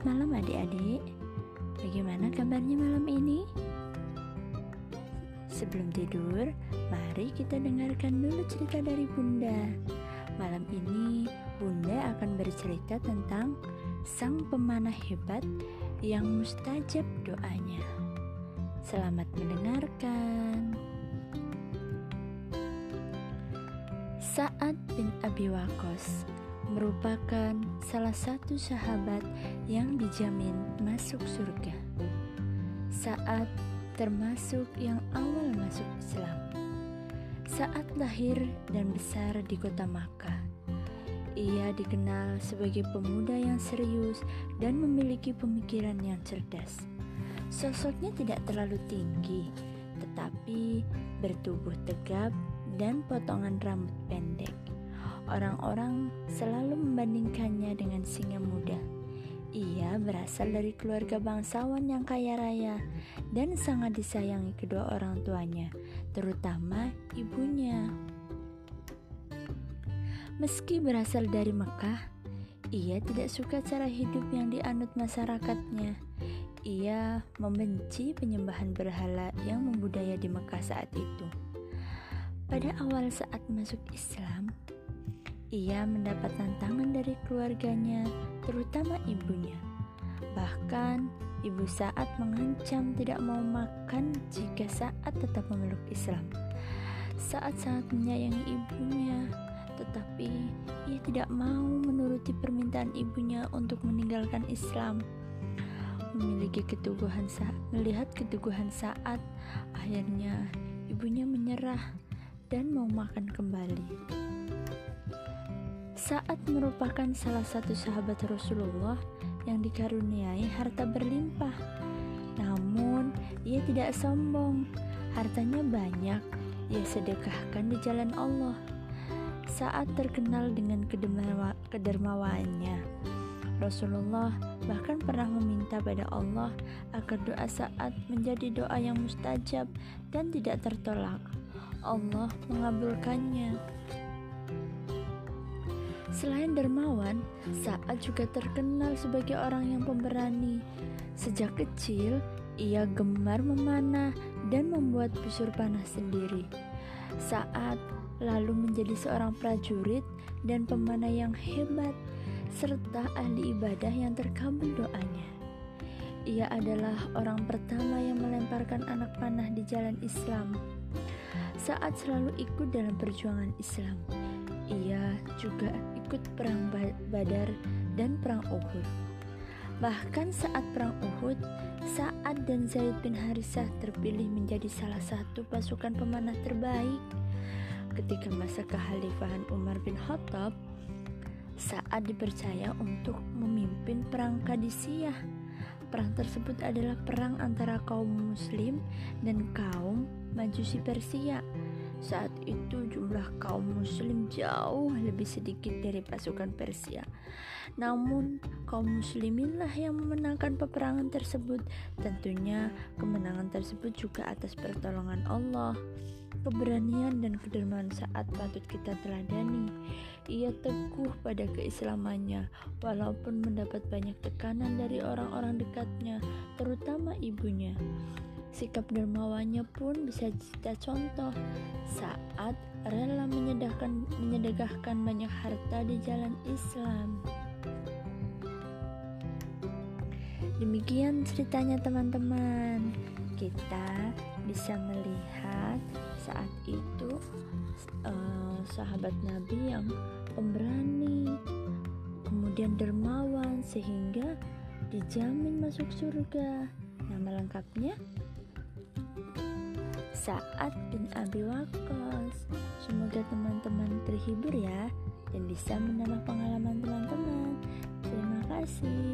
Selamat malam adik-adik. Bagaimana kabarnya malam ini? Sebelum tidur, mari kita dengarkan dulu cerita dari Bunda. Malam ini Bunda akan bercerita tentang Sang pemanah hebat yang mustajab doanya. Selamat mendengarkan. Sa'ad bin Abi Waqqas merupakan salah satu sahabat yang dijamin masuk surga. Saat termasuk yang awal masuk Islam. Saat lahir dan besar di kota Makkah, ia dikenal sebagai pemuda yang serius dan memiliki pemikiran yang cerdas. Sosoknya tidak terlalu tinggi, tetapi bertubuh tegap dan potongan rambut pendek. Orang-orang selalu membandingkannya dengan singa muda. Ia berasal dari keluarga bangsawan yang kaya raya dan sangat disayangi kedua orang tuanya, terutama ibunya. Meski berasal dari Mekah, ia tidak suka cara hidup yang dianut masyarakatnya. Ia membenci penyembahan berhala yang membudaya di Mekah saat itu. Pada awal saat masuk Islam, ia mendapat tantangan dari keluarganya, terutama ibunya. Bahkan, ibu saat mengancam tidak mau makan jika saat tetap memeluk Islam. Saat sangat menyayangi ibunya, tetapi ia tidak mau menuruti permintaan ibunya untuk meninggalkan Islam. Memiliki keteguhan saat melihat keteguhan saat, akhirnya ibunya menyerah dan mau makan kembali. Saat merupakan salah satu sahabat Rasulullah yang dikaruniai harta berlimpah. Namun, ia tidak sombong. Hartanya banyak, ia sedekahkan di jalan Allah. Saat terkenal dengan kedermawaannya, Rasulullah bahkan pernah meminta pada Allah agar doa saat menjadi doa yang mustajab dan tidak tertolak. Allah mengabulkannya. Selain dermawan, Saat juga terkenal sebagai orang yang pemberani. Sejak kecil, ia gemar memanah dan membuat busur panah sendiri. Saat lalu menjadi seorang prajurit dan pemanah yang hebat, serta ahli ibadah yang terkabul doanya. Ia adalah orang pertama yang melemparkan anak panah di jalan Islam. Saat selalu ikut dalam perjuangan Islam, ia juga ikut perang Badar dan perang Uhud. Bahkan saat perang Uhud, Sa'ad dan Zaid bin Harisah terpilih menjadi salah satu pasukan pemanah terbaik. Ketika masa kekhalifahan Umar bin Khattab, Sa'ad dipercaya untuk memimpin perang Kadisiyah. Perang tersebut adalah perang antara kaum muslim dan kaum Majusi Persia saat itu jumlah kaum muslim jauh lebih sedikit dari pasukan Persia. Namun kaum musliminlah yang memenangkan peperangan tersebut. Tentunya kemenangan tersebut juga atas pertolongan Allah. Keberanian dan kedermaan saat patut kita teladani. Ia teguh pada keislamannya walaupun mendapat banyak tekanan dari orang-orang dekatnya, terutama ibunya. Sikap dermawannya pun bisa kita contoh saat rela menyedahkan, menyedekahkan banyak harta di jalan Islam. Demikian ceritanya teman-teman. Kita bisa melihat saat itu uh, sahabat Nabi yang pemberani, kemudian dermawan sehingga dijamin masuk surga. Nama lengkapnya Sa'ad bin Abi. Semoga teman-teman terhibur ya dan bisa menambah pengalaman teman-teman. Terima kasih.